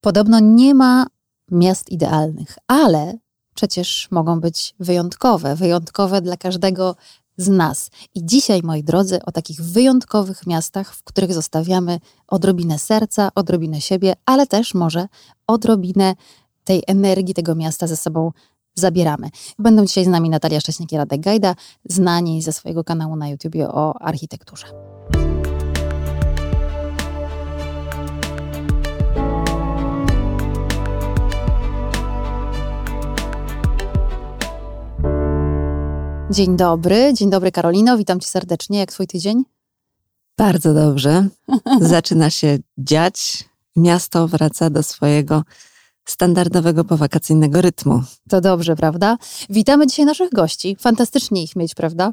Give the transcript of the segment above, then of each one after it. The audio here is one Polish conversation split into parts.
Podobno nie ma miast idealnych, ale przecież mogą być wyjątkowe, wyjątkowe dla każdego z nas. I dzisiaj, moi drodzy, o takich wyjątkowych miastach, w których zostawiamy odrobinę serca, odrobinę siebie, ale też może odrobinę tej energii tego miasta ze sobą zabieramy. Będą dzisiaj z nami Natalia Szcześnik i Radek Gajda, znani ze swojego kanału na YouTubie o architekturze. Dzień dobry, dzień dobry Karolino, witam cię serdecznie. Jak twój tydzień? Bardzo dobrze. Zaczyna się dziać. Miasto wraca do swojego standardowego powakacyjnego rytmu. To dobrze, prawda? Witamy dzisiaj naszych gości. Fantastycznie ich mieć, prawda?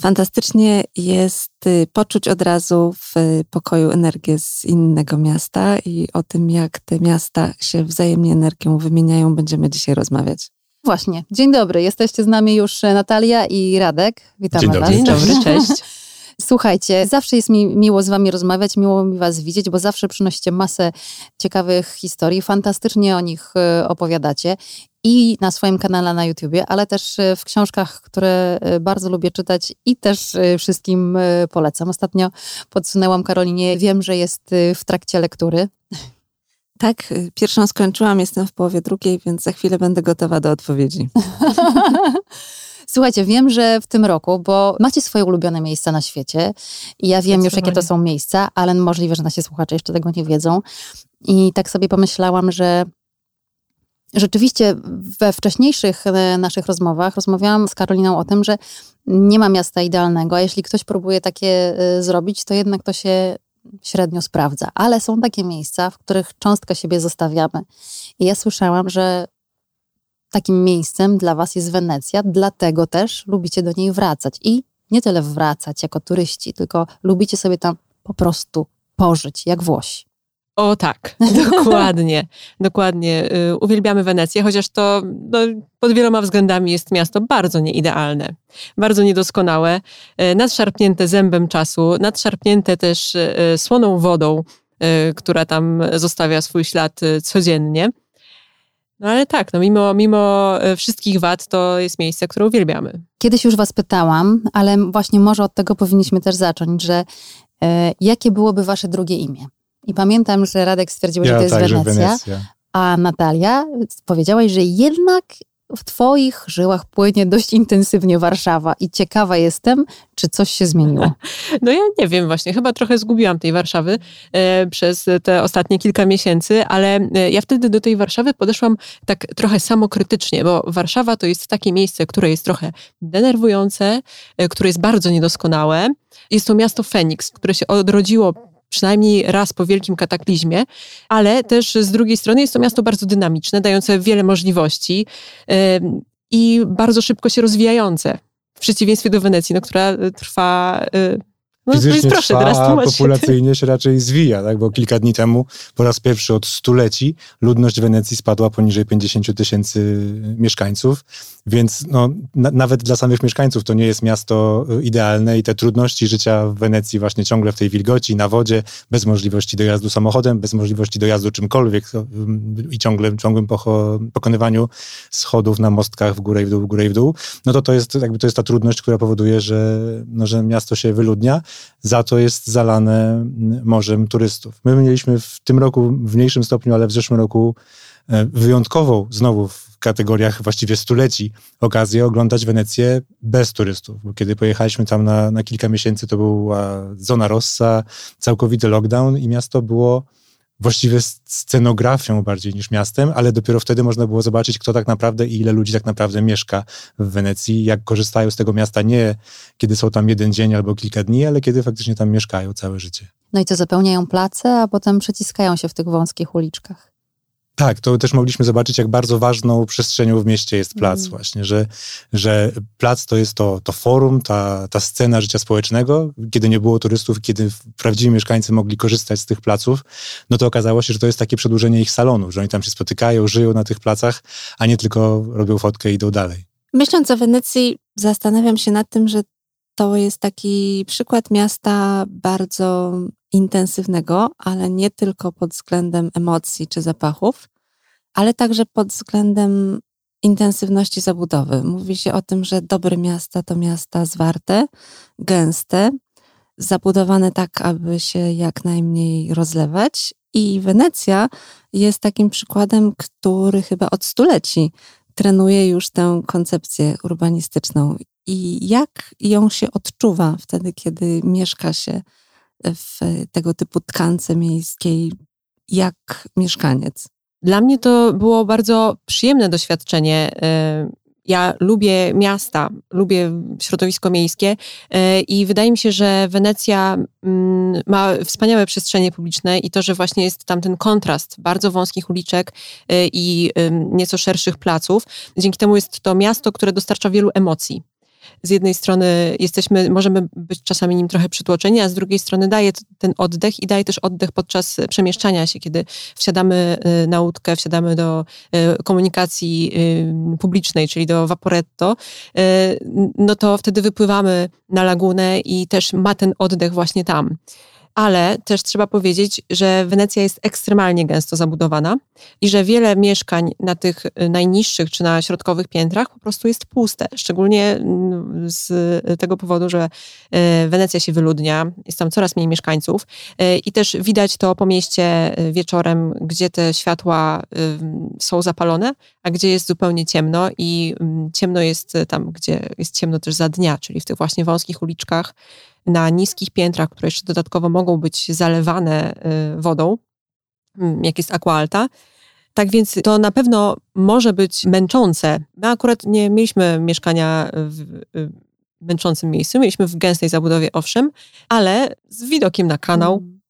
Fantastycznie jest y, poczuć od razu w pokoju energię z innego miasta i o tym, jak te miasta się wzajemnie energią wymieniają, będziemy dzisiaj rozmawiać. Właśnie. Dzień dobry. Jesteście z nami już e, Natalia i Radek. Witamy Dzień dobry. Was. Dzień dobry, cześć. Słuchajcie, zawsze jest mi miło z wami rozmawiać, miło mi was widzieć, bo zawsze przynosicie masę ciekawych historii, fantastycznie o nich e, opowiadacie i na swoim kanale na YouTubie, ale też e, w książkach, które bardzo lubię czytać i też wszystkim polecam. Ostatnio podsunęłam Karolinie, wiem, że jest w trakcie lektury. Tak, pierwszą skończyłam, jestem w połowie drugiej, więc za chwilę będę gotowa do odpowiedzi. Słuchajcie, wiem, że w tym roku, bo macie swoje ulubione miejsca na świecie i ja wiem już, jakie to są miejsca, ale możliwe, że nasi słuchacze jeszcze tego nie wiedzą. I tak sobie pomyślałam, że rzeczywiście we wcześniejszych e, naszych rozmowach rozmawiałam z Karoliną o tym, że nie ma miasta idealnego, a jeśli ktoś próbuje takie e, zrobić, to jednak to się średnio sprawdza. Ale są takie miejsca, w których cząstkę siebie zostawiamy. I ja słyszałam, że takim miejscem dla Was jest Wenecja, dlatego też lubicie do niej wracać. I nie tyle wracać jako turyści, tylko lubicie sobie tam po prostu pożyć, jak Włosi. O tak, dokładnie, dokładnie. Y, uwielbiamy Wenecję, chociaż to no, pod wieloma względami jest miasto bardzo nieidealne, bardzo niedoskonałe, y, nadszarpnięte zębem czasu, nadszarpnięte też y, słoną wodą, która tam zostawia swój ślad codziennie. No ale tak, no mimo, mimo wszystkich wad, to jest miejsce, które uwielbiamy. Kiedyś już was pytałam, ale właśnie może od tego powinniśmy też zacząć, że jakie byłoby wasze drugie imię? I pamiętam, że Radek stwierdził, ja że to jest Wenecja, Wenecja. a Natalia powiedziałaś, że jednak w twoich żyłach płynie dość intensywnie Warszawa i ciekawa jestem, czy coś się zmieniło. No ja nie wiem właśnie, chyba trochę zgubiłam tej Warszawy e, przez te ostatnie kilka miesięcy, ale e, ja wtedy do tej Warszawy podeszłam tak trochę samokrytycznie, bo Warszawa to jest takie miejsce, które jest trochę denerwujące, e, które jest bardzo niedoskonałe. Jest to miasto Feniks, które się odrodziło przynajmniej raz po wielkim kataklizmie, ale też z drugiej strony jest to miasto bardzo dynamiczne, dające wiele możliwości i bardzo szybko się rozwijające. W przeciwieństwie do Wenecji, no, która trwa y, no, Fizycznie proszę, trwa, teraz a populacyjnie się raczej zwija, tak? bo kilka dni temu po raz pierwszy od stuleci ludność Wenecji spadła poniżej 50 tysięcy mieszkańców, więc no, na, nawet dla samych mieszkańców to nie jest miasto y, idealne i te trudności życia w Wenecji właśnie ciągle w tej wilgoci, na wodzie, bez możliwości dojazdu samochodem, bez możliwości dojazdu czymkolwiek i ciągle, ciągłym pokonywaniu schodów na mostkach w górę i w dół, w górę i w dół, no to to jest, jakby to jest ta trudność, która powoduje, że, no, że miasto się wyludnia za to jest zalane morzem turystów. My mieliśmy w tym roku w mniejszym stopniu, ale w zeszłym roku wyjątkową, znowu w kategoriach właściwie stuleci, okazję oglądać Wenecję bez turystów. Bo kiedy pojechaliśmy tam na, na kilka miesięcy, to była zona rossa, całkowity lockdown i miasto było właściwie scenografią bardziej niż miastem, ale dopiero wtedy można było zobaczyć, kto tak naprawdę i ile ludzi tak naprawdę mieszka w Wenecji, jak korzystają z tego miasta nie kiedy są tam jeden dzień albo kilka dni, ale kiedy faktycznie tam mieszkają całe życie. No i co, zapełniają place, a potem przeciskają się w tych wąskich uliczkach. Tak, to też mogliśmy zobaczyć, jak bardzo ważną przestrzenią w mieście jest plac mm. właśnie, że, że plac to jest to, to forum, ta, ta scena życia społecznego. Kiedy nie było turystów, kiedy prawdziwi mieszkańcy mogli korzystać z tych placów, no to okazało się, że to jest takie przedłużenie ich salonu, że oni tam się spotykają, żyją na tych placach, a nie tylko robią fotkę i idą dalej. Myśląc o Wenecji, zastanawiam się nad tym, że to jest taki przykład miasta bardzo intensywnego, ale nie tylko pod względem emocji czy zapachów, ale także pod względem intensywności zabudowy. Mówi się o tym, że dobre miasta to miasta zwarte, gęste, zabudowane tak, aby się jak najmniej rozlewać. I Wenecja jest takim przykładem, który chyba od stuleci trenuje już tę koncepcję urbanistyczną. I jak ją się odczuwa wtedy, kiedy mieszka się w tego typu tkance miejskiej, jak mieszkaniec? Dla mnie to było bardzo przyjemne doświadczenie. Y, ja lubię miasta, lubię środowisko miejskie y, i wydaje mi się, że Wenecja mm, ma wspaniałe przestrzenie publiczne i to, że właśnie jest tam ten kontrast bardzo wąskich uliczek i nieco szerszych placów. Dzięki temu jest to miasto, które dostarcza wielu emocji z jednej strony jesteśmy, możemy być czasami nim trochę przytłoczeni, a z drugiej strony daje ten oddech i daje też oddech podczas przemieszczania się, kiedy wsiadamy y, na łódkę, wsiadamy do y, komunikacji y, publicznej, czyli do Vaporetto, no to wtedy wypływamy na lagunę i też ma ten oddech właśnie tam ale też trzeba powiedzieć, że Wenecja jest ekstremalnie gęsto zabudowana i że wiele mieszkań na tych y, najniższych czy na środkowych piętrach po prostu jest puste. Szczególnie mm, z tego powodu, że y, Wenecja się wyludnia, jest tam coraz mniej mieszkańców y, i też widać to po mieście wieczorem, gdzie te światła są zapalone, a gdzie jest zupełnie ciemno i mm, ciemno jest tam, gdzie jest ciemno też za dnia, czyli w tych właśnie wąskich uliczkach na niskich piętrach, które jeszcze dodatkowo mogą być zalewane y, wodą, mm, jak jest aqua alta. Tak więc to na pewno może być męczące. My akurat nie mieliśmy mieszkania w y, męczącym miejscu, mieliśmy w gęstej zabudowie, owszem, ale z widokiem na kanał. Mm.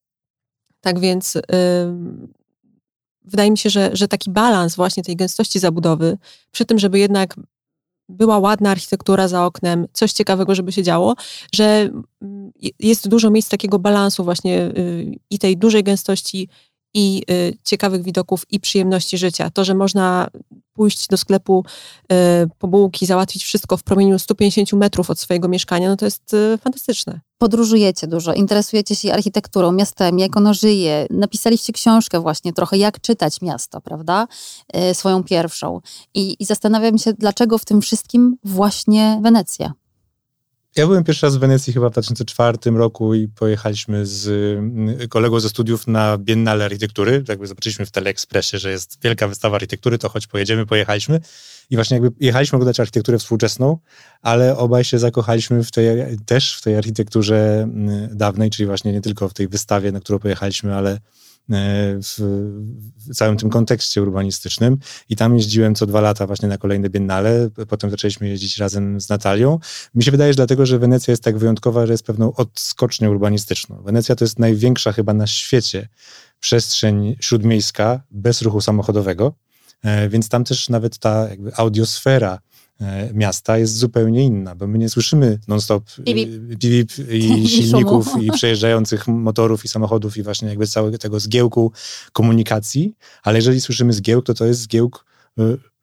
Tak więc yy, wydaje mi się, że, że taki balans właśnie tej gęstości zabudowy, przy tym, żeby jednak była ładna architektura za oknem, coś ciekawego, żeby się działo, że mm, jest dużo miejsc takiego balansu właśnie y, i tej dużej gęstości i y, ciekawych widoków i przyjemności życia. To, że można pójść do sklepu y, po bułki, załatwić wszystko w promieniu 150 metrów od swojego mieszkania, no to jest y, fantastyczne. Podróżujecie dużo, interesujecie się architekturą, miastem, jak ono żyje. Napisaliście książkę właśnie trochę, jak czytać miasto, prawda? Y, swoją pierwszą. I, I zastanawiam się, dlaczego w tym wszystkim właśnie Wenecja? Ja byłem pierwszy raz w Wenecji chyba w 2004 roku i pojechaliśmy z mm, kolegą ze studiów na Biennale Architektury. Jakby zobaczyliśmy w Teleekspresie, że jest wielka wystawa architektury, to choć pojedziemy, pojechaliśmy. I właśnie jakby jechaliśmy oglądać architekturę współczesną, ale obaj się zakochaliśmy w tej, też w tej architekturze mm, dawnej, czyli właśnie nie tylko w tej wystawie, na którą pojechaliśmy, ale w, w, całym tym kontekście urbanistycznym. I tam jeździłem co dwa lata właśnie na kolejne biennale. Potem zaczęliśmy jeździć razem z Natalią. Mi się wydaje, że dlatego, że Wenecja jest tak wyjątkowa, że jest pewną odskocznią urbanistyczną. Wenecja to jest największa chyba na świecie przestrzeń śródmiejska bez ruchu samochodowego. E, więc tam też nawet ta jakby audiosfera E, miasta jest zupełnie inna, bo my nie słyszymy non-stop bip e, i silników i przejeżdżających motorów i samochodów i właśnie jakby całego tego zgiełku komunikacji, ale jeżeli słyszymy zgiełk, to to jest zgiełk e,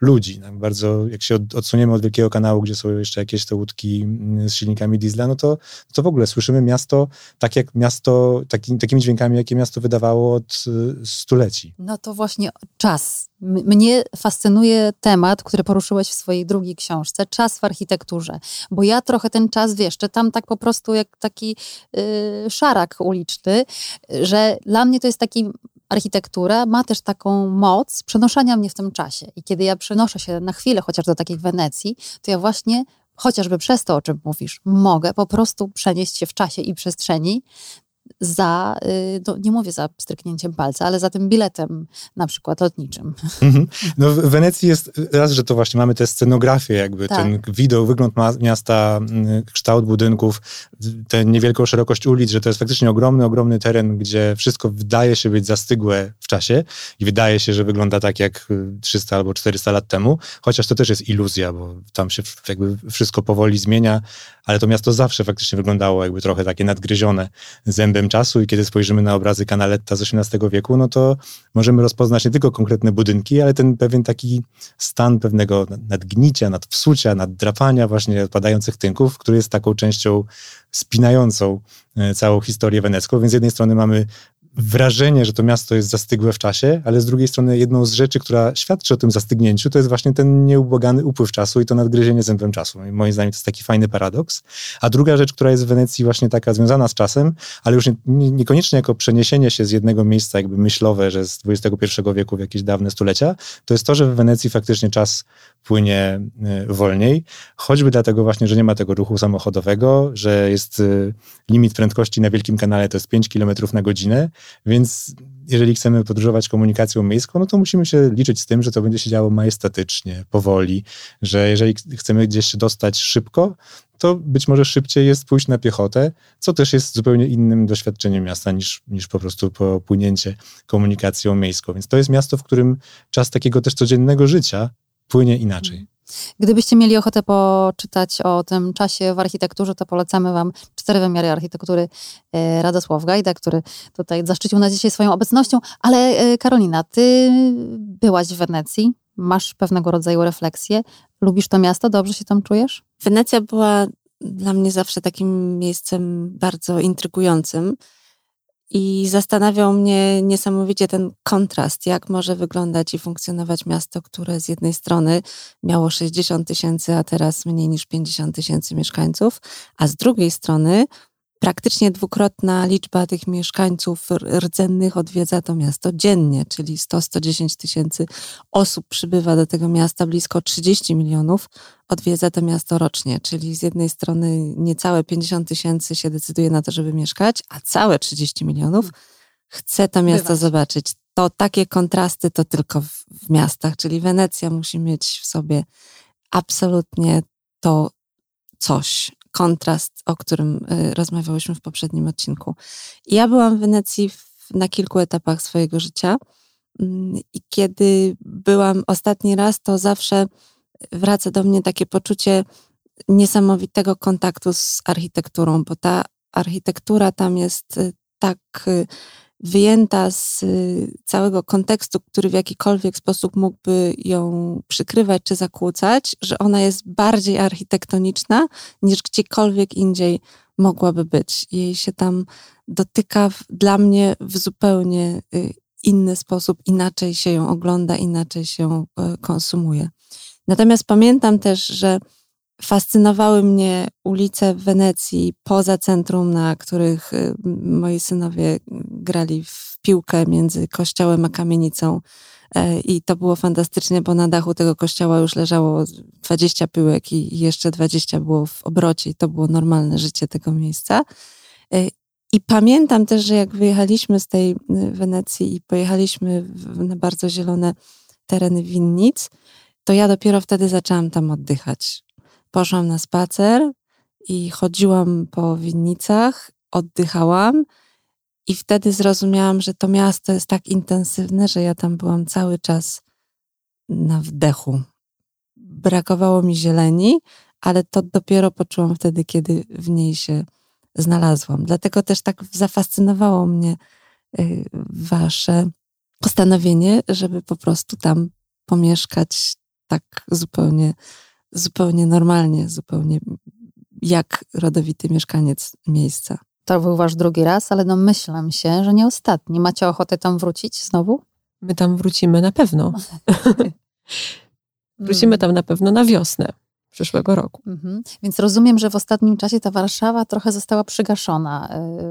ludzi. Tak bardzo, jak się odsuniemy od wielkiego kanału, gdzie są jeszcze jakieś te łódki mm, z silnikami diesla, no to, to w ogóle słyszymy miasto tak jak miasto, taki, takimi dźwiękami, jakie miasto wydawało od y, stuleci. No to właśnie czas. Mnie fascynuje temat, który poruszyłeś w swojej drugiej książce, czas w architekturze. Bo ja trochę ten czas, wiesz, tam tak po prostu jak taki yy, szarak uliczny, że dla mnie to jest taki architektura ma też taką moc przenoszenia mnie w tym czasie. I kiedy ja przenoszę się na chwilę chociaż do takiej Wenecji, to ja właśnie chociażby przez to, o czym mówisz, mogę po prostu przenieść się w czasie i przestrzeni za, y, no nie mówię za stryknięciem palca, ale za tym biletem na przykład lotniczym. Mhm. No w Wenecji jest raz, że to właśnie mamy tę scenografię, jakby tak. ten widok, wygląd miasta, mm, kształt budynków, tę niewielką szerokość ulic, że to jest faktycznie ogromny, ogromny teren, gdzie wszystko wydaje się być zastygłe w czasie i wydaje się, że wygląda tak jak 300 albo 400 lat temu, chociaż to też jest iluzja, bo tam się jakby wszystko powoli zmienia, ale to miasto zawsze faktycznie wyglądało jakby trochę takie nadgryzione zębem czasu i kiedy spojrzymy na obrazy Canaletta z XVIII wieku, no to możemy rozpoznać nie tylko konkretne budynki, ale ten pewien taki stan pewnego nadgnicia, nadwsucia, naddrapania właśnie odpadających tynków, który jest taką częścią spinającą e, całą historię wenecką. Więc z jednej strony mamy wrażenie, że to miasto jest zastygłe w czasie, ale z drugiej strony jedną z rzeczy, która świadczy o tym zastygnięciu, to jest właśnie ten nieubłagany upływ czasu i to nadgryzienie zębem czasu. I moim zdaniem to jest taki fajny paradoks. A druga rzecz, która jest w Wenecji właśnie taka związana z czasem, ale już nie, nie, niekoniecznie jako przeniesienie się z jednego miejsca jakby myślowe, że z XXI wieku w jakieś dawne stulecia, to jest to, że w Wenecji faktycznie czas płynie y, wolniej, choćby dlatego właśnie, że nie ma tego ruchu samochodowego, że jest y, limit prędkości na Wielkim Kanale to jest 5 km na godzinę, więc jeżeli chcemy podróżować komunikacją miejską, no to musimy się liczyć z tym, że to będzie się działo majestatycznie, powoli, że jeżeli chcemy gdzieś się dostać szybko, to być może szybciej jest pójść na piechotę, co też jest zupełnie innym doświadczeniem miasta niż, niż po prostu popłynięcie komunikacją miejską. Więc to jest miasto, w którym czas takiego też codziennego życia płynie inaczej. Gdybyście mieli ochotę poczytać o tym czasie w architekturze, to polecamy Wam cztery wymiary architektury e, Radosław Gajda, który tutaj zaszczycił nas dzisiaj swoją obecnością. Ale e, Karolina, ty byłaś w Wenecji, masz pewnego rodzaju refleksję. Lubisz to miasto? Dobrze się tam czujesz? Wenecja była dla mnie zawsze takim miejscem bardzo intrygującym. I zastanawiał mnie niesamowicie ten kontrast, jak może wyglądać i funkcjonować miasto, które z jednej strony miało 60 tysięcy, a teraz mniej niż 50 tysięcy mieszkańców, a z drugiej strony praktycznie dwukrotna liczba tych mieszkańców rdzennych odwiedza to miasto dziennie, czyli 100-110 tysięcy osób przybywa do tego miasta, blisko 30 milionów odwiedza to miasto rocznie, czyli z jednej strony niecałe 50 tysięcy się decyduje na to, żeby mieszkać, a całe 30 milionów hmm. chce to miasto Bywać. zobaczyć. To takie kontrasty to tylko w, w miastach, czyli Wenecja musi mieć w sobie absolutnie to coś, kontrast, o którym y, rozmawiałyśmy w poprzednim odcinku. Ja byłam w Wenecji na kilku etapach swojego życia mm, i kiedy byłam ostatni raz, to zawsze wraca do mnie takie poczucie niesamowitego kontaktu z architekturą, bo ta architektura tam jest y, tak y, wyjęta z y, całego kontekstu, który w jakikolwiek sposób mógłby ją przykrywać czy zakłócać, że ona jest bardziej architektoniczna niż gdziekolwiek indziej mogłaby być. Jej się tam dotyka w, dla mnie w zupełnie y, inny sposób, inaczej się ją ogląda, inaczej się y, konsumuje. Natomiast pamiętam też, że Fascynowały mnie ulice w Wenecji poza centrum, na których y, moi synowie grali w piłkę między kościołem a kamienicą. E, I to było fantastycznie, bo na dachu tego kościoła już leżało 20 piłek i jeszcze 20 było w obrocie, i to było normalne życie tego miejsca. E, I pamiętam też, że jak wyjechaliśmy z tej y, Wenecji i pojechaliśmy na bardzo zielone tereny winnic, to ja dopiero wtedy zaczęłam tam oddychać poszłam na spacer i chodziłam po winnicach, oddychałam i wtedy zrozumiałam, że to miasto jest tak intensywne, że ja tam byłam cały czas na wdechu. Brakowało mi zieleni, ale to dopiero poczułam wtedy, kiedy w niej się znalazłam. Dlatego też tak zafascynowało mnie y, wasze postanowienie, żeby po prostu tam pomieszkać tak zupełnie zupełnie normalnie, zupełnie jak rodowity mieszkaniec miejsca. To był wasz drugi raz, ale domyślam się, że nie ostatni. Macie ochotę tam wrócić znowu? My tam wrócimy na pewno. wrócimy tam na pewno na wiosnę przyszłego roku. Mhm. Więc rozumiem, że w ostatnim czasie ta Warszawa trochę została przygaszona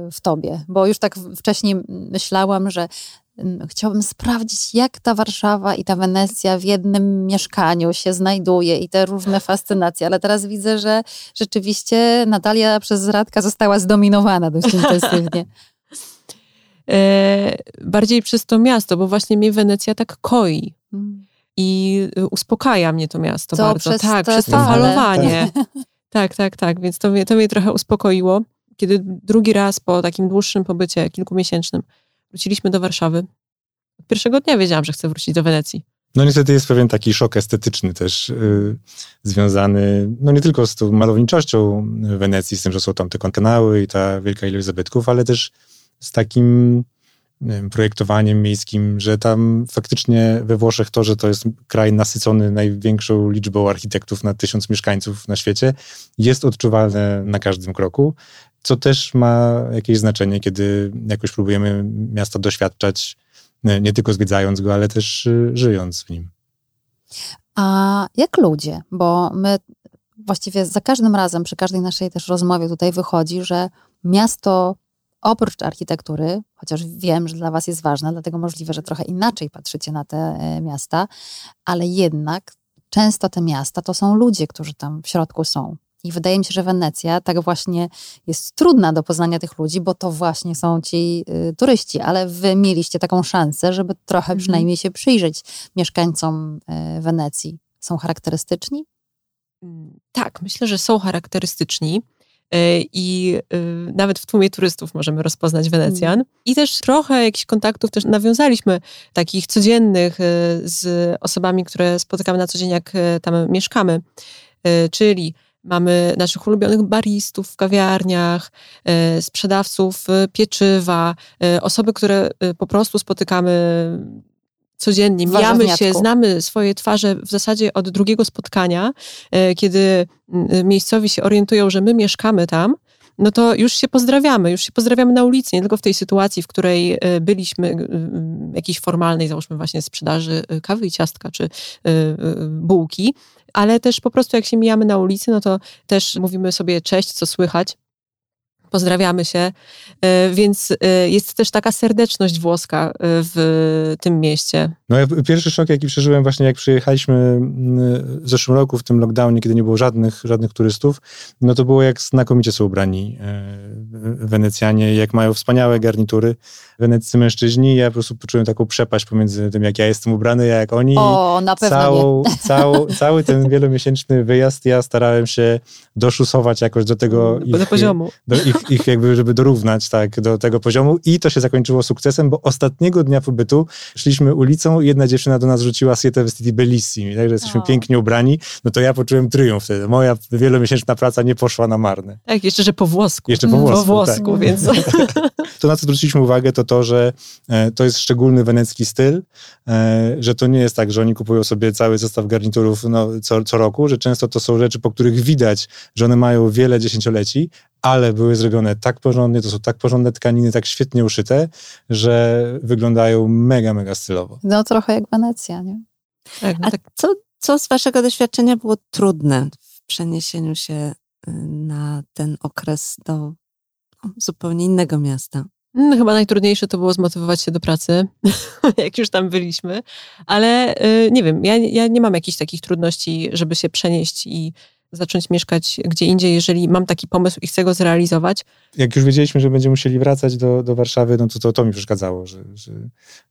y, w tobie, bo już tak wcześniej myślałam, że chciałabym sprawdzić, jak ta Warszawa i ta Wenecja w jednym mieszkaniu się znajduje i te różne fascynacje, ale teraz widzę, że rzeczywiście Natalia przez Radka została zdominowana dość intensywnie. E, bardziej przez to miasto, bo właśnie mnie Wenecja tak koi. Mm. I uspokaja mnie to miasto Co, bardzo. Przez tak, przez to falowanie. Tak. tak, tak, tak. Więc to mnie, to mnie trochę uspokoiło. Kiedy drugi raz po takim dłuższym pobycie, kilkumiesięcznym, wróciliśmy do Warszawy. Od pierwszego dnia wiedziałam, że chcę wrócić do Wenecji. No niestety jest pewien taki szok estetyczny też yy, związany, no nie tylko z tą malowniczością Wenecji, z tym, że są tam te kanały i ta wielka ilość zabytków, ale też z takim wiem, projektowaniem miejskim, że tam faktycznie we Włoszech to, że to jest kraj nasycony największą liczbą architektów na tysiąc mieszkańców na świecie, jest odczuwalne na każdym kroku, co też ma jakieś znaczenie, kiedy jakoś próbujemy miasta doświadczać, nie tylko zwiedzając go, ale też y, żyjąc w nim. A jak ludzie? Bo my właściwie za każdym razem, przy każdej naszej też rozmowie tutaj wychodzi, że miasto oprócz architektury, chociaż wiem, że dla Was jest ważne, dlatego możliwe, że trochę inaczej patrzycie na te e, miasta, ale jednak często te miasta to są ludzie, którzy tam w środku są. I wydaje mi się, że Wenecja tak właśnie jest trudna do poznania tych ludzi, bo to właśnie są ci y, turyści, ale wy mieliście taką szansę, żeby trochę mhm. przynajmniej się przyjrzeć mieszkańcom y, Wenecji. Są charakterystyczni? Mm, tak, myślę, że są charakterystyczni. E, i y, nawet w tłumie turystów możemy rozpoznać Wenecjan. Mm. I też trochę jakichś kontaktów też nawiązaliśmy, takich codziennych y, z osobami, które spotykamy na co dzień, jak y, tam mieszkamy. Czyli mamy naszych ulubionych baristów w kawiarniach, sprzedawców pieczywa, osoby, które po prostu spotykamy codziennie, mijamy się, znamy swoje twarze w zasadzie od drugiego spotkania, e, kiedy miejscowi się orientują, że my mieszkamy tam, no to już się pozdrawiamy, już się pozdrawiamy na ulicy, nie tylko w tej sytuacji, w której e, byliśmy jakiejś formalnej, załóżmy właśnie sprzedaży e, kawy i ciastka, czy bułki, ale też po prostu jak się mijamy na ulicy, no to też mówimy sobie cześć, co słychać, Pozdrawiamy się. E, więc e, jest też taka serdeczność włoska e, w tym mieście. No ja pierwszy szok, jaki przeżyłem właśnie jak przyjechaliśmy mm, w zeszłym roku w tym lockdownie, kiedy nie było żadnych, żadnych turystów, no to było jak znakomicie są ubrani Wenecjanie, jak mają wspaniałe garnitury weneccy mężczyźni. Ja po prostu poczułem taką przepaść pomiędzy tym, jak ja jestem ubrany, jak oni. O, na pewno całą, nie. Całą, cały ten wielomiesięczny wyjazd ja starałem się doszusować jakoś do tego do ich, poziomu. Do ich, ich jakby, żeby dorównać tak, do tego poziomu i to się zakończyło sukcesem, bo ostatniego dnia pobytu szliśmy ulicą i jedna dziewczyna do nas rzuciła Siete Vestiti Bellissimi, także jesteśmy o. pięknie ubrani, no to ja poczułem tryumf wtedy. Moja wielomiesięczna praca nie poszła na marne. Tak, jeszcze, że po włosku. Jeszcze po włosku, po włosku tak. więc... to, na co zwróciliśmy uwagę, to to, że e, to jest szczególny wenecki styl, e, że to nie jest tak, że oni kupują sobie cały zestaw garniturów no, co, co roku, że często to są rzeczy, po których widać, że one mają wiele dziesięcioleci, ale były zrobione tak porządnie, to są tak porządne tkaniny, tak świetnie uszyte, że wyglądają mega, mega stylowo. No trochę jak Wenecja, nie? Tak, no A tak. Co, co z waszego doświadczenia było trudne w przeniesieniu się y, na ten okres do zupełnie innego miasta? No, chyba najtrudniejsze to było zmotywować się do pracy, jak już tam byliśmy, ale y, nie wiem, ja, ja nie mam jakichś takich trudności, żeby się przenieść i zacząć mieszkać gdzie indziej, jeżeli mam taki pomysł i chcę go zrealizować. Jak już wiedzieliśmy, że będziemy musieli wracać do, do Warszawy, no to, to to mi przeszkadzało, że, że,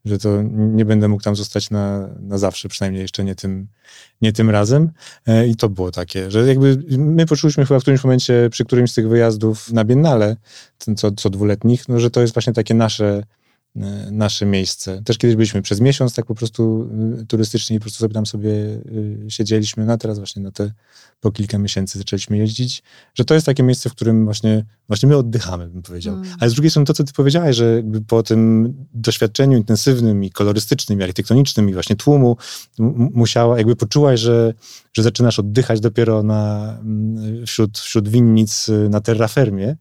że to nie będę mógł tam zostać na, na zawsze, przynajmniej jeszcze nie tym, nie tym razem. E, I to było takie, że jakby my poczuliśmy chyba w którymś momencie przy którymś z tych wyjazdów na Biennale, co, co dwuletnich, no, że to jest właśnie takie nasze E, nasze miejsce. Też kiedyś byliśmy przez miesiąc tak po prostu e, turystycznie i po prostu sobie tam sobie siedzieliśmy, no a teraz właśnie na te po kilka miesięcy zaczęliśmy jeździć, że to jest takie miejsce, w którym właśnie, właśnie my oddychamy, bym powiedział. Mm. Ale z drugiej strony to, co ty powiedziałaś, że po tym doświadczeniu intensywnym i kolorystycznym, i architektonicznym i właśnie tłumu musiała, jakby poczułaś, że, że zaczynasz oddychać dopiero na, wśród, wśród winnic na terrafermie,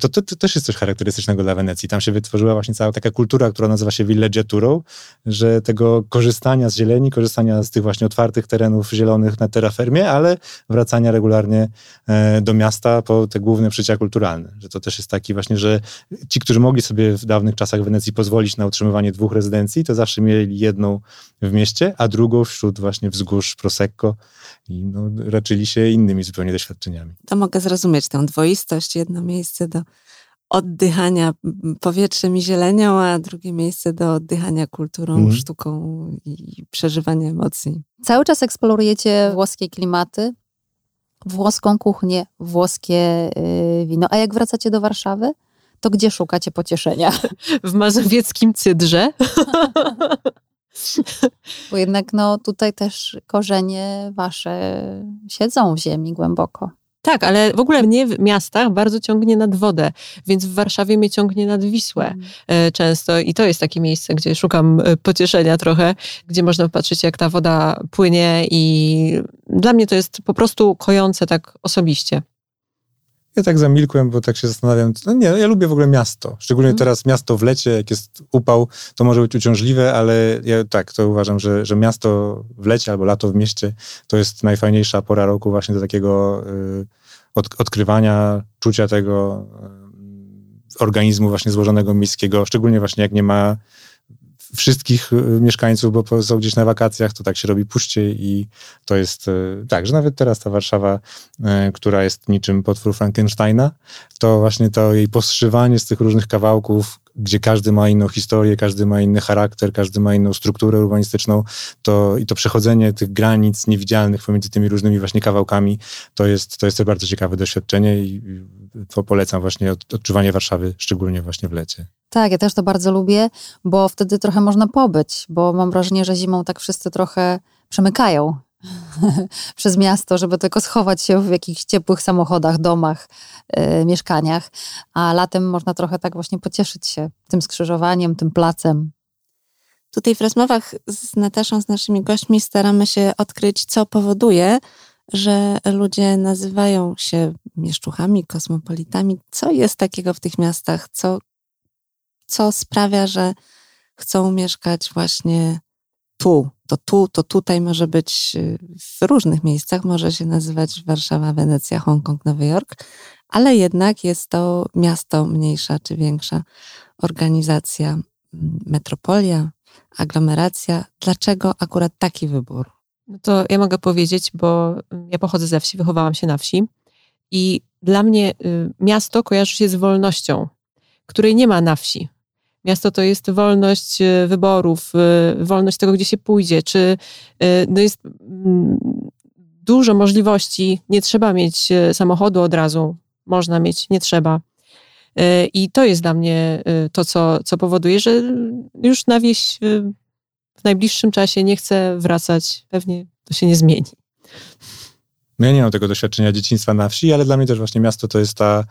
to, to, to też jest coś charakterystycznego dla Wenecji. Tam się wytworzyła właśnie cała taka kultura kultura, która nazywa się villeggiaturą, że tego korzystania z zieleni, korzystania z tych właśnie otwartych terenów zielonych na terrafermie, ale wracania regularnie e, do miasta po te główne przycia kulturalne. Że to też jest taki właśnie, że ci, którzy mogli sobie w dawnych czasach Wenecji pozwolić na utrzymywanie dwóch rezydencji, to zawsze mieli jedną w mieście, a drugą wśród właśnie wzgórz Prosecco i no, raczyli się innymi zupełnie doświadczeniami. To mogę zrozumieć tę dwoistość, jedno miejsce do oddychania powietrzem i zielenią, a drugie miejsce do oddychania kulturą, mm. sztuką i przeżywania emocji. Cały czas eksplorujecie włoskie klimaty, włoską kuchnię, włoskie y, wino. A jak wracacie do Warszawy, to gdzie szukacie pocieszenia? W mazowieckim cydrze. Bo jednak no, tutaj też korzenie wasze siedzą w ziemi głęboko. Tak, ale w ogóle mnie w miastach bardzo ciągnie nad wodę, więc w Warszawie mnie ciągnie nad Wisłę mm. często i to jest takie miejsce, gdzie szukam e, pocieszenia trochę, gdzie można patrzeć jak ta woda płynie i dla mnie to jest po prostu kojące tak osobiście. Ja tak zamilkłem, bo tak się zastanawiam. No nie, ja lubię w ogóle miasto. Szczególnie mm. teraz miasto w lecie, jak jest upał, to może być uciążliwe, ale ja tak, to uważam, że, że miasto w lecie albo lato w mieście to jest najfajniejsza pora roku właśnie do takiego y, od, odkrywania, czucia tego y, organizmu właśnie złożonego miejskiego, szczególnie właśnie jak nie ma wszystkich y, mieszkańców, bo są gdzieś na wakacjach, to tak się robi puściej i to jest y, tak, że nawet teraz ta Warszawa, y, która jest niczym potwór Frankensteina, to właśnie to jej postrzywanie z tych różnych kawałków, gdzie każdy ma inną historię, każdy ma inny charakter, każdy ma inną strukturę urbanistyczną, to i to przechodzenie tych granic niewidzialnych pomiędzy tymi różnymi właśnie kawałkami, to jest, to jest bardzo ciekawe doświadczenie i to polecam właśnie odczuwanie Warszawy, szczególnie właśnie w lecie. Tak, ja też to bardzo lubię, bo wtedy trochę można pobyć, bo mam wrażenie, że zimą tak wszyscy trochę przemykają przez miasto, żeby tylko schować się w jakichś ciepłych samochodach, domach, yy, mieszkaniach, a latem można trochę tak właśnie pocieszyć się tym skrzyżowaniem, tym placem. Tutaj w rozmowach z Nataszą, z naszymi gośćmi staramy się odkryć, co powoduje, że ludzie nazywają się mieszczuchami, kosmopolitami. Co jest takiego w tych miastach, co co sprawia, że chcą mieszkać właśnie tu. To tu, to tutaj może być y, w różnych miejscach, może się nazywać Warszawa, Wenecja, Hongkong, Nowy Jork, ale jednak jest to miasto mniejsza czy większa organizacja, metropolia, aglomeracja. Dlaczego akurat taki wybór? No to ja mogę powiedzieć, bo ja pochodzę ze wsi, wychowałam się na wsi i dla mnie y, miasto kojarzy się z wolnością, której nie ma na wsi. Miasto to jest wolność e, wyborów, e, wolność tego, gdzie się pójdzie, czy no jest mm, dużo możliwości, nie trzeba mieć samochodu od razu, można mieć, nie trzeba. I to jest dla mnie to, co, co powoduje, że już na wieś w najbliższym czasie nie chcę wracać. Pewnie to się nie zmieni. No ja nie mam tego doświadczenia dzieciństwa na wsi, ale dla mnie też właśnie miasto to jest ta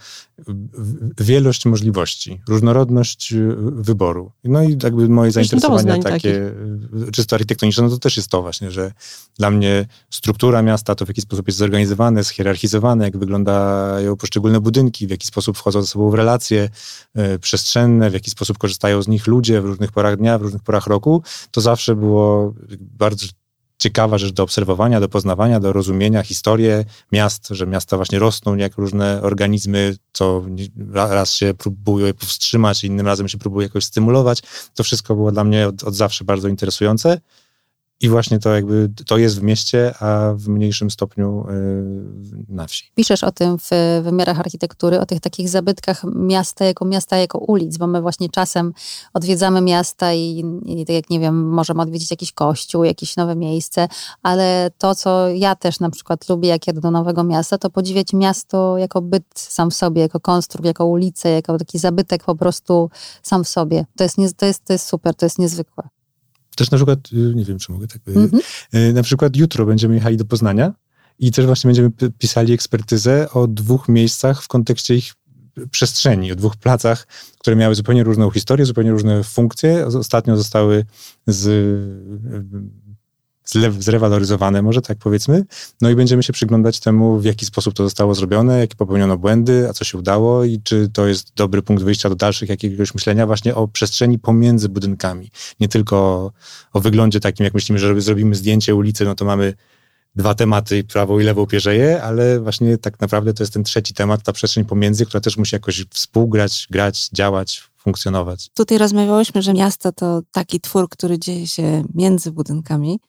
wielość możliwości, różnorodność y, wyboru. No i jakby moje zainteresowania takie takich. czysto architektoniczne, no to też jest to właśnie, że dla mnie struktura miasta, to w jaki sposób jest zorganizowane, schierarchizowane, jak wyglądają poszczególne budynki, w jaki sposób wchodzą ze sobą w relacje y, przestrzenne, w jaki sposób korzystają z nich ludzie w różnych porach dnia, w różnych porach roku, to zawsze było bardzo ciekawa rzecz do obserwowania, do poznawania, do rozumienia historię miast, że miasta właśnie rosną jak różne organizmy, co raz się próbuje powstrzymać, innym razem się próbuje jakoś stymulować. To wszystko było dla mnie od, od zawsze bardzo interesujące. I właśnie to jakby to jest w mieście, a w mniejszym stopniu yy, na wsi. Piszesz o tym w wymiarach architektury, o tych takich zabytkach miasta jako miasta, jako ulic, bo my właśnie czasem odwiedzamy miasta i, i tak jak nie wiem, możemy odwiedzić jakiś kościół, jakieś nowe miejsce, ale to, co ja też na przykład lubię, jak jadę do nowego miasta, to podziwiać miasto jako byt sam w sobie, jako konstrukt, jako ulicę, jako taki zabytek po prostu sam w sobie. To jest, nie, to jest, to jest super, to jest niezwykłe. Też na przykład, y, nie wiem, czy mogę tak powiedzieć, mm-hmm. na przykład jutro będziemy jechali do Poznania i też właśnie będziemy pisali ekspertyzę o dwóch miejscach w kontekście ich przestrzeni, o dwóch placach, które miały zupełnie różną historię, zupełnie różne funkcje. Ostatnio zostały z zrewaloryzowane, może tak powiedzmy. No i będziemy się przyglądać temu, w jaki sposób to zostało zrobione, jakie popełniono błędy, a co się udało i czy to jest dobry punkt wyjścia do dalszych jakiegoś myślenia właśnie o przestrzeni pomiędzy budynkami. Nie tylko o, wyglądzie takim, jak myślimy, że zrobimy zdjęcie ulicy, no to mamy dwa tematy, prawą i lewą pierzeję, ale właśnie tak naprawdę to jest ten trzeci temat, ta przestrzeń pomiędzy, która też musi jakoś współgrać, grać, działać, funkcjonować. Tutaj rozmawiałyśmy, że miasto to taki twór, który dzieje się między budynkami.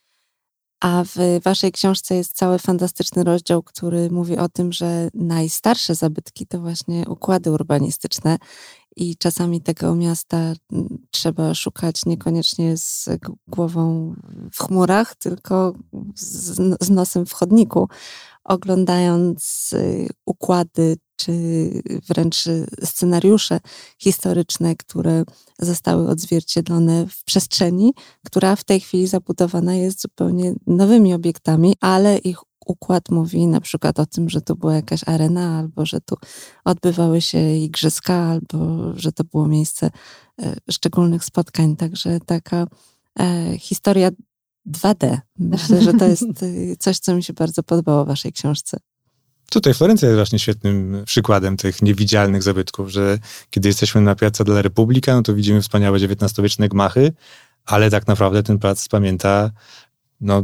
A w waszej książce jest cały fantastyczny rozdział, który mówi o tym, że najstarsze zabytki to właśnie układy urbanistyczne i czasami tego miasta mm, trzeba szukać niekoniecznie z głową w chmurach, tylko z, nosem w chodniku, oglądając y, układy czy wręcz scenariusze historyczne, które zostały odzwierciedlone w przestrzeni, która w tej chwili zabudowana jest zupełnie nowymi obiektami, ale ich układ mówi na przykład o tym, że tu była jakaś arena, albo że tu odbywały się igrzyska, albo że to było miejsce e, szczególnych spotkań. Także taka e, historia 2D. Myślę, że to jest e, coś, co mi się bardzo podobało w waszej książce. Tutaj Florencja jest właśnie świetnym przykładem tych niewidzialnych zabytków, że kiedy jesteśmy na Piazza della Repubblica, no to widzimy wspaniałe XIX-wieczne gmachy, ale tak naprawdę ten plac pamięta no,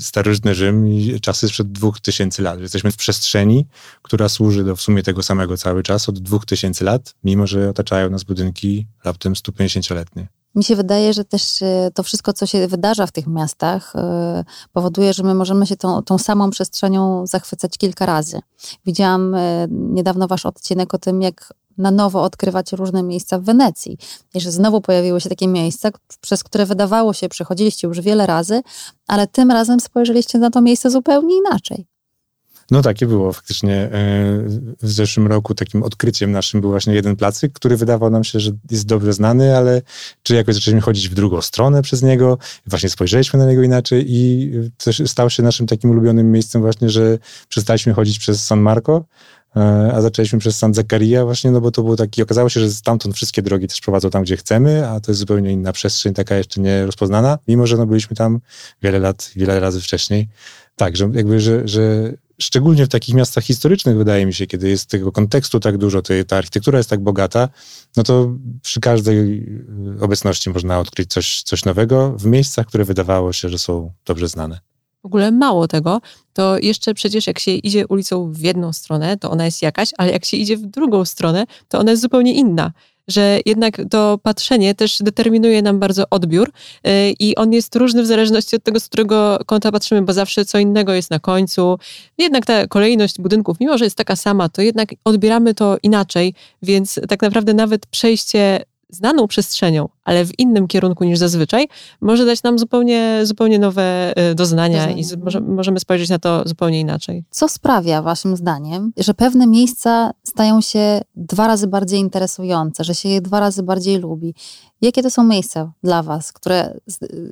starożytny Rzym i czasy sprzed dwóch tysięcy lat. Jesteśmy w przestrzeni, która służy do w sumie tego samego cały czas od dwóch tysięcy lat, mimo że otaczają nas budynki raptem 150-letnie. Mi się wydaje, że też e, to wszystko, co się wydarza w tych miastach, e, powoduje, że my możemy się tą, tą samą przestrzenią zachwycać kilka razy. Widziałam e, niedawno wasz odcinek o tym, jak na nowo odkrywać różne miejsca w Wenecji. I że znowu pojawiły się takie miejsca, przez które wydawało się, przechodziliście już wiele razy, ale tym razem spojrzeliście na to miejsce zupełnie inaczej. No takie było faktycznie. E, w zeszłym roku takim odkryciem naszym był właśnie jeden placyk, który wydawał nam się, że jest dobrze znany, ale czy jakoś zaczęliśmy chodzić w drugą stronę przez niego, właśnie spojrzeliśmy na niego inaczej i też stał się naszym takim ulubionym miejscem właśnie, że przestaliśmy chodzić przez San Marco, e, a zaczęliśmy przez San Zaccaria właśnie, no bo to był taki, okazało się, że stamtąd wszystkie drogi też prowadzą tam, gdzie chcemy, a to jest zupełnie inna przestrzeń, taka jeszcze nie rozpoznana, mimo że no byliśmy tam wiele lat, wiele razy wcześniej. Tak, że jakby, że, że szczególnie w takich miastach historycznych, wydaje mi się, kiedy jest tego kontekstu tak dużo, ta architektura jest tak bogata, no to przy każdej y, obecności można odkryć coś, coś nowego w miejscach, które wydawało się, że są dobrze znane. W ogóle mało tego, to jeszcze przecież jak się idzie ulicą w jedną stronę, to ona jest jakaś, ale jak się idzie w drugą stronę, to ona jest zupełnie inna że jednak to patrzenie też determinuje nam bardzo odbiór y, i on jest różny w zależności od tego, z którego kąta patrzymy, bo zawsze co innego jest na końcu. Jednak ta kolejność budynków, mimo że jest taka sama, to jednak odbieramy to inaczej, więc tak naprawdę nawet przejście znaną przestrzenią, ale w innym kierunku niż zazwyczaj, może dać nam zupełnie, zupełnie nowe y, doznania i może, możemy spojrzeć na to zupełnie inaczej. Co sprawia, Waszym zdaniem, że pewne miejsca stają się dwa razy bardziej interesujące, że się je dwa razy bardziej lubi? Jakie to są miejsca dla Was, które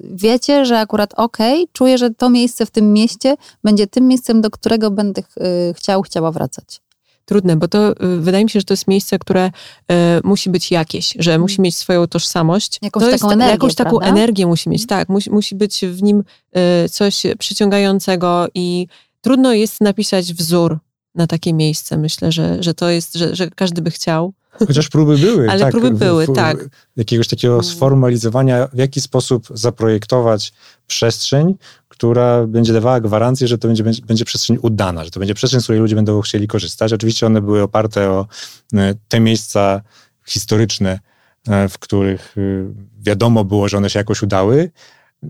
wiecie, że akurat okej, okay, czuję, że to miejsce w tym mieście będzie tym miejscem, do którego będę y, chciał, chciała wracać? Trudne, bo to y, wydaje mi się, że to jest miejsce, które y, musi być jakieś, że musi mm. mieć swoją tożsamość. Jakąś to taką jest, energię, Jakąś taką energię musi mieć, tak. Musi, musi być w nim y, coś przyciągającego i trudno jest napisać wzór na takie miejsce. Myślę, że, że to jest, że, że każdy by chciał. Chociaż próby były. Ale tak, próby były, w, tak. Jakiegoś takiego mm. sformalizowania, w jaki sposób zaprojektować przestrzeń, która będzie dawała gwarancję, że to będzie, będzie przestrzeń udana, że to będzie przestrzeń, z której ludzie będą chcieli korzystać. Oczywiście one były oparte o e, te miejsca historyczne, e, w których e, wiadomo było, że one się jakoś udały.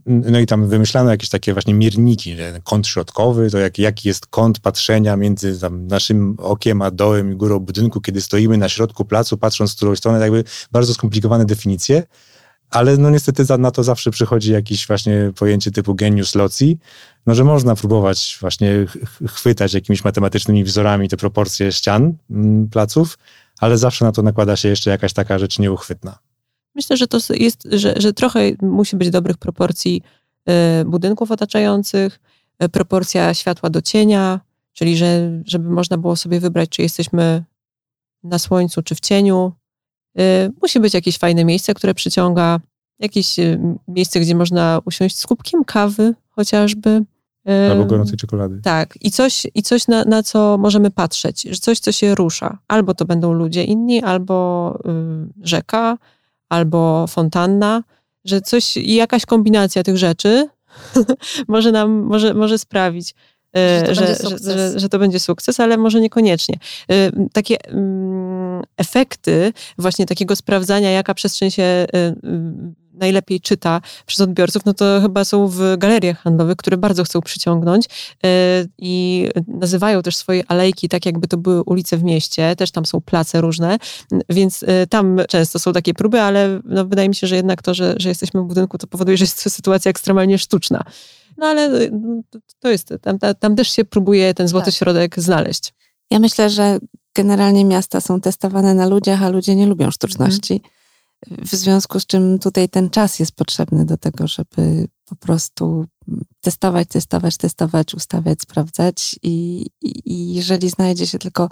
No i tam wymyślano jakieś takie właśnie mierniki, kąt środkowy, to jak, jaki jest kąt patrzenia między naszym okiem a dołem i górą budynku, kiedy stoimy na środku placu, patrząc w którą stronę, jakby bardzo skomplikowane definicje ale no niestety na to zawsze przychodzi jakieś właśnie pojęcie typu genius loci, no że można próbować właśnie chwytać jakimiś matematycznymi wzorami te proporcje ścian mm, placów, ale zawsze na to nakłada się jeszcze jakaś taka rzecz nieuchwytna. Myślę, że to jest, że, że trochę musi być dobrych proporcji y, budynków otaczających, y, proporcja światła do cienia, czyli że, żeby można było sobie wybrać, czy jesteśmy na słońcu, czy w cieniu, Y, musi być jakieś fajne miejsce, które przyciąga, jakieś y, miejsce, gdzie można usiąść z kubkiem kawy chociażby. Y, Albo gorącej czekolady. Tak. I coś, i coś na, na co możemy patrzeć. Coś, co się rusza. Albo to będą ludzie inni, albo rzeka, albo fontanna. Że coś, jakaś kombinacja tych rzeczy może nam, może, może sprawić, że, że, że, że, to będzie sukces, ale może niekoniecznie. Takie mm, efekty właśnie takiego sprawdzania, jaka przestrzeń się y, najlepiej czyta przez odbiorców, no to chyba są w galeriach handlowych, które bardzo chcą przyciągnąć y, i nazywają też swoje alejki tak, jakby to były ulice w mieście, też tam są place różne, więc y, tam często są takie próby, ale no wydaje mi się, że jednak to, że, że jesteśmy w budynku, to powoduje, że jest to sytuacja ekstremalnie sztuczna. No ale to jest, tam, tam też się próbuje ten złoty tak. środek znaleźć. Ja myślę, że generalnie miasta są testowane na ludziach, a ludzie nie lubią sztuczności. W związku z czym tutaj ten czas jest potrzebny do tego, żeby po prostu testować, testować, testować, ustawiać, sprawdzać i, i, jeżeli znajdzie się tylko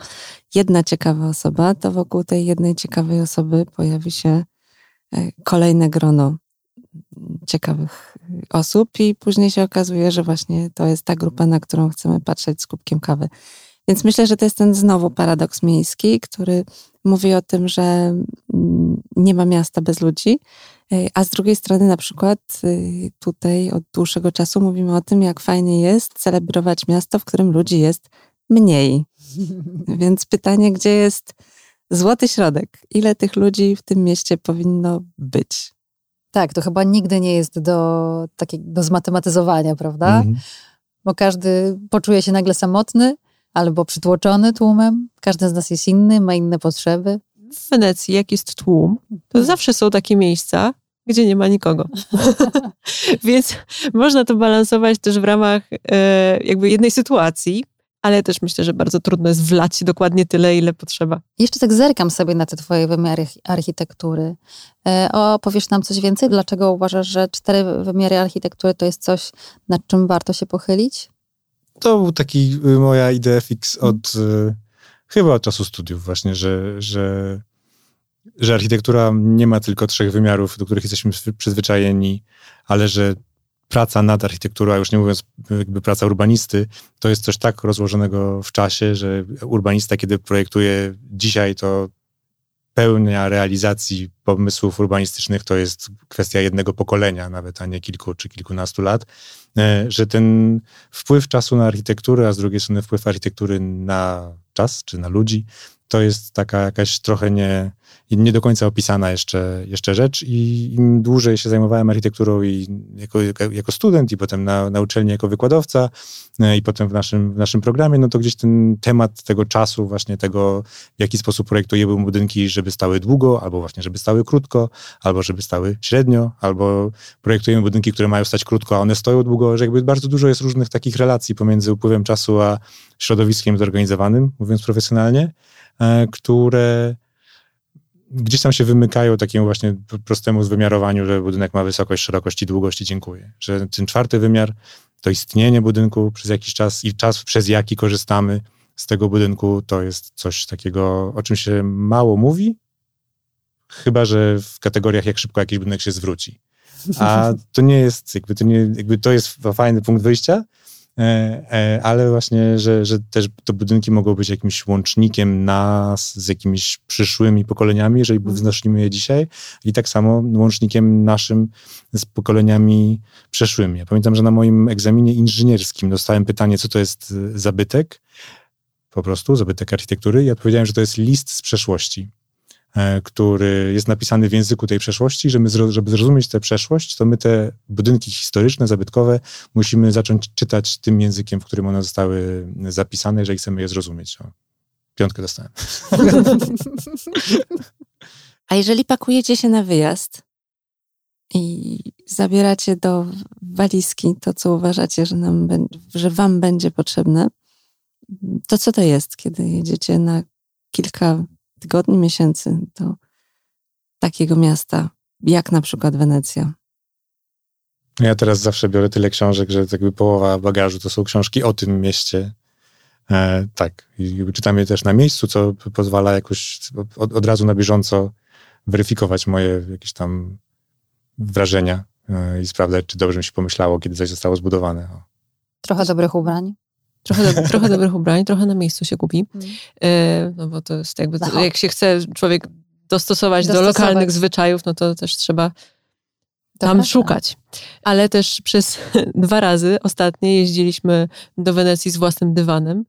jedna ciekawa osoba, to wokół tej jednej ciekawej osoby pojawi się e, kolejne grono ciekawych osób i później się okazuje, że właśnie to jest ta grupa, na którą chcemy patrzeć z kubkiem kawy. Więc myślę, że to jest ten znowu paradoks miejski, który mówi o tym, że mm, nie ma miasta bez ludzi, e, a z drugiej strony na przykład y, tutaj od dłuższego czasu mówimy o tym, jak fajnie jest celebrować miasto, w którym ludzi jest mniej. Więc pytanie, gdzie jest złoty środek? Ile tych ludzi w tym mieście powinno być? Tak, to chyba nigdy nie jest do, takie, do zmatematyzowania, prawda? Mhm. Bo każdy poczuje się nagle samotny albo przytłoczony tłumem. Każdy z nas jest inny, ma inne potrzeby. W Wenecji, jak jest tłum, to mhm. zawsze są takie miejsca, gdzie nie ma nikogo. Więc można to balansować też w ramach e, jakby jednej sytuacji, ale też myślę, że bardzo trudno jest wlać dokładnie tyle, ile potrzeba. Jeszcze tak zerkam sobie na te twoje wymiary architektury. E, opowiesz nam coś więcej? Dlaczego uważasz, że cztery wymiary architektury to jest coś, nad czym warto się pochylić? To był taki y, moja idea fix od y, chyba od czasu studiów właśnie, że, że, że architektura nie ma tylko trzech wymiarów, do których jesteśmy przyzwyczajeni, ale że praca nad architekturą, a już nie mówiąc jakby praca urbanisty, to jest coś tak rozłożonego w czasie, że urbanista, kiedy projektuje dzisiaj, to pełnia realizacji pomysłów urbanistycznych to jest kwestia jednego pokolenia, nawet, a nie kilku czy kilkunastu lat, e, że ten wpływ czasu na architekturę, a z drugiej strony wpływ architektury na czas czy na ludzi, to jest taka jakaś trochę nie, nie do końca opisana jeszcze, jeszcze rzecz i im dłużej się zajmowałem architekturą i jako, jako student i potem na, na uczelni jako wykładowca e, i potem w naszym, w naszym programie, no to gdzieś ten temat tego czasu, właśnie tego, w jaki sposób projektujemy budynki, żeby stały długo, albo właśnie, żeby stały krótko, albo żeby stały średnio, albo projektujemy budynki, które mają stać krótko, a one stoją długo, że jakby bardzo dużo jest różnych takich relacji pomiędzy upływem czasu a środowiskiem zorganizowanym, mówiąc profesjonalnie, które gdzieś tam się wymykają takiemu właśnie prostemu zwymiarowaniu, że budynek ma wysokość, szerokość i długość i dziękuję. Że ten czwarty wymiar to istnienie budynku przez jakiś czas i czas, przez jaki korzystamy z tego budynku, to jest coś takiego, o czym się mało mówi, chyba że w kategoriach, jak szybko jakiś budynek się zwróci. A to nie jest, jakby to, nie, jakby to jest fajny punkt wyjścia, E, e, ale właśnie, że, że też te budynki mogą być jakimś łącznikiem nas z jakimiś przyszłymi pokoleniami, jeżeli mhm. wznosimy je dzisiaj, i tak samo łącznikiem naszym z pokoleniami przeszłymi. Ja pamiętam, że na moim egzaminie inżynierskim dostałem pytanie, co to jest e, zabytek, po prostu, zabytek architektury, i odpowiedziałem, że to jest list z przeszłości. E, który jest napisany w języku tej przeszłości, że my, żeby zrozumieć tę przeszłość, to my te budynki historyczne, zabytkowe musimy zacząć czytać tym językiem, w którym one zostały zapisane, jeżeli chcemy je zrozumieć. O, piątkę dostałem. A jeżeli pakujecie się na wyjazd i zabieracie do walizki to, co uważacie, że, nam, że wam będzie potrzebne, to co to jest, kiedy jedziecie na kilka tygodni, miesięcy do takiego miasta, jak na przykład Wenecja. Ja teraz zawsze biorę tyle książek, że jakby połowa bagażu to są książki o tym mieście. E, tak, i czytam je też na miejscu, co pozwala jakoś od, od razu na bieżąco weryfikować moje jakieś tam wrażenia e, i sprawdzać, czy dobrze mi się pomyślało, kiedy coś zostało zbudowane. O. Trochę dobrych ubrań. Trochę, do, trochę dobrych ubrań, trochę na miejscu się kupi. Mm. E, no bo to jest jakby, to, jak się chce człowiek dostosować, dostosować, do lokalnych zwyczajów, no to też trzeba tam szukać. Ale też przez dwa razy ostatnie jeździliśmy do Wenecji z własnym dywanem.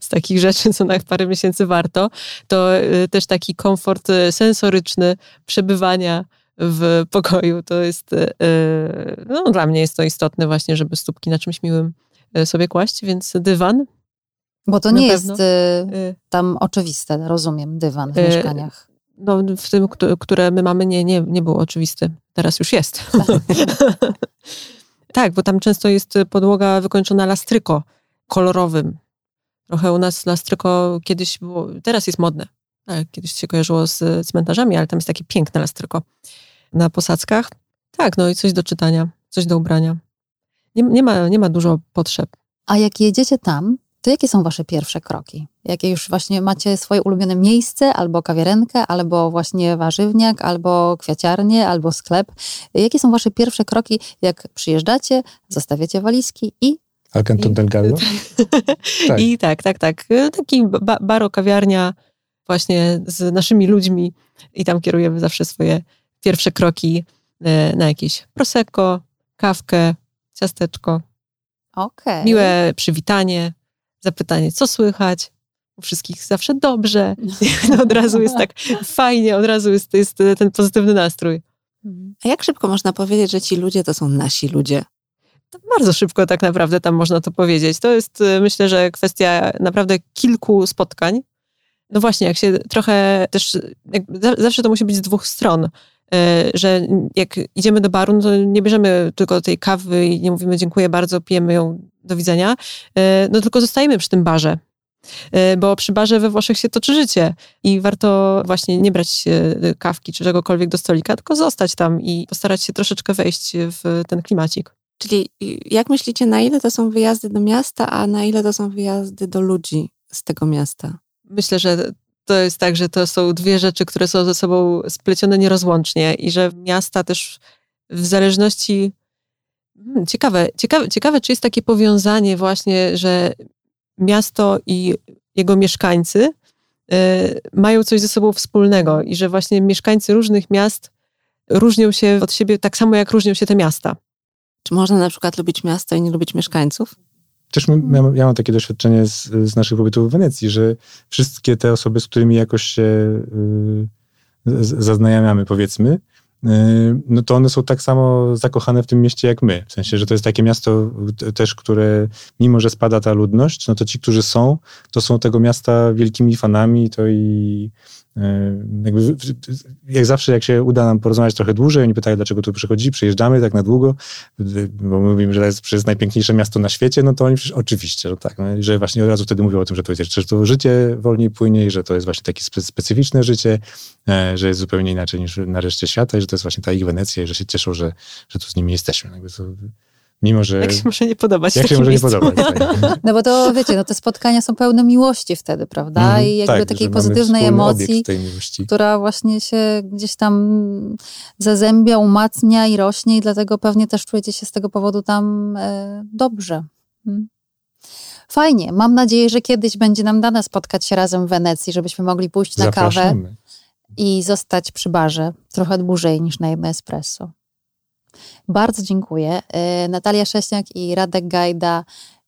Z takich rzeczy, co na parę miesięcy warto, to e, też taki komfort e, sensoryczny przebywania w pokoju. To jest, no dla mnie jest to istotne właśnie, żeby stópki na czymś miłym sobie kłaść, więc dywan. Bo to nie jest y, tam oczywiste, rozumiem, dywan w y, mieszkaniach. No, w tym, które my mamy, nie, nie, nie było oczywisty. Teraz już jest. Tak. tak, bo tam często jest podłoga wykończona lastryko kolorowym. Trochę u nas lastryko kiedyś było, teraz jest modne. Tak, kiedyś się kojarzyło z cmentarzami, ale tam jest takie piękne lastryko na posadzkach. Tak, no i coś do czytania, coś do ubrania. Nie, nie, ma, nie ma dużo potrzeb. A jak jedziecie tam, to jakie są wasze pierwsze kroki? Jakie już właśnie macie swoje ulubione miejsce, albo kawiarenkę, albo właśnie warzywniak, albo kwiaciarnię, albo sklep? Jakie są wasze pierwsze kroki, jak przyjeżdżacie, zostawiacie walizki i Al Canton del Gallo? tak. I tak, tak, tak. Taki ba baro, kawiarnia właśnie z naszymi ludźmi i tam kierujemy zawsze swoje pierwsze kroki e, na jakieś prosecco, kawkę, ciasteczko. Okay. Miłe przywitanie, zapytanie, co słychać. U wszystkich zawsze dobrze. No, od razu jest tak fajnie, od razu jest, jest ten pozytywny nastrój. A jak szybko można powiedzieć, że ci ludzie to są nasi ludzie? Bardzo szybko tak naprawdę tam można to powiedzieć. To jest y, myślę, że kwestia naprawdę kilku spotkań. No właśnie, jak się trochę też, zawsze to musi być z dwóch stron. E, że jak idziemy do baru, no to nie bierzemy tylko tej kawy i nie mówimy dziękuję bardzo, pijemy ją, do widzenia, e, no tylko zostajemy przy tym barze. E, bo przy barze we Włoszech się toczy życie i warto właśnie nie brać kawki czy czegokolwiek do stolika, tylko zostać tam i postarać się troszeczkę wejść w ten klimacik. Czyli jak myślicie, na ile to są wyjazdy do miasta, a na ile to są wyjazdy do ludzi z tego miasta? Myślę, że to jest tak, że to są dwie rzeczy, które są ze sobą splecione nierozłącznie i że miasta też w zależności. Hmm, ciekawe, ciekawe, ciekawe, czy jest takie powiązanie właśnie, że miasto i jego mieszkańcy y, mają coś ze sobą wspólnego i że właśnie mieszkańcy różnych miast różnią się od siebie tak samo, jak różnią się te miasta. Czy można na przykład lubić miasto i nie lubić mieszkańców? Też ja, ja mam takie doświadczenie z, z, naszych pobytów w Wenecji, że wszystkie te osoby, z którymi jakoś się y, zaznajamiamy, powiedzmy, y, no to one są tak samo zakochane w tym mieście jak my. W sensie, że to jest takie miasto też, które mimo, że spada ta ludność, no to ci, którzy są, to są tego miasta wielkimi fanami, to i jakby, jak zawsze, jak się uda nam porozmawiać trochę dłużej, oni pytają, dlaczego tu przychodzi, przyjeżdżamy tak na długo, bo mówimy, że to jest najpiękniejsze miasto na świecie, no to oni przecież oczywiście, że tak, no, że właśnie od razu wtedy mówią o tym, że to jest, że to życie wolniej płynie, że to jest właśnie takie specyficzne życie, e, że jest zupełnie inaczej niż na reszcie świata i że to jest właśnie ta ich Wenecja i że się cieszą, że, że tu z nimi jesteśmy. Jakby to, Mimo, że... Jak się może nie podobać. Jak się może miejscu. nie podobać. Tak. No bo to wiecie, no te spotkania są pełne miłości wtedy, prawda? Mm, I jakby tak, takiej pozytywnej emocji, która właśnie się gdzieś tam zazębia, umacnia i rośnie i dlatego pewnie też czujecie się z tego powodu tam e, dobrze. Hmm. Fajnie. Mam nadzieję, że kiedyś będzie nam dane spotkać się razem w Wenecji, żebyśmy mogli pójść na Zapraszamy. kawę i zostać przy barze trochę dłużej niż na jedno espresso. Bardzo dziękuję. E, Natalia Sześniak i Radek Gajda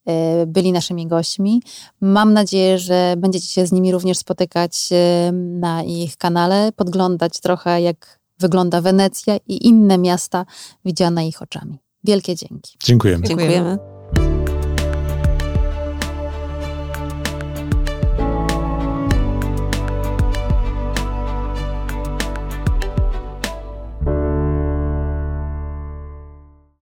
e, byli naszymi gośćmi. Mam nadzieję, że będziecie się z nimi również spotykać e, na ich kanale, podglądać trochę, jak wygląda Wenecja i inne miasta widziane ich oczami. Wielkie dzięki. Dziękujemy. Dziękujemy.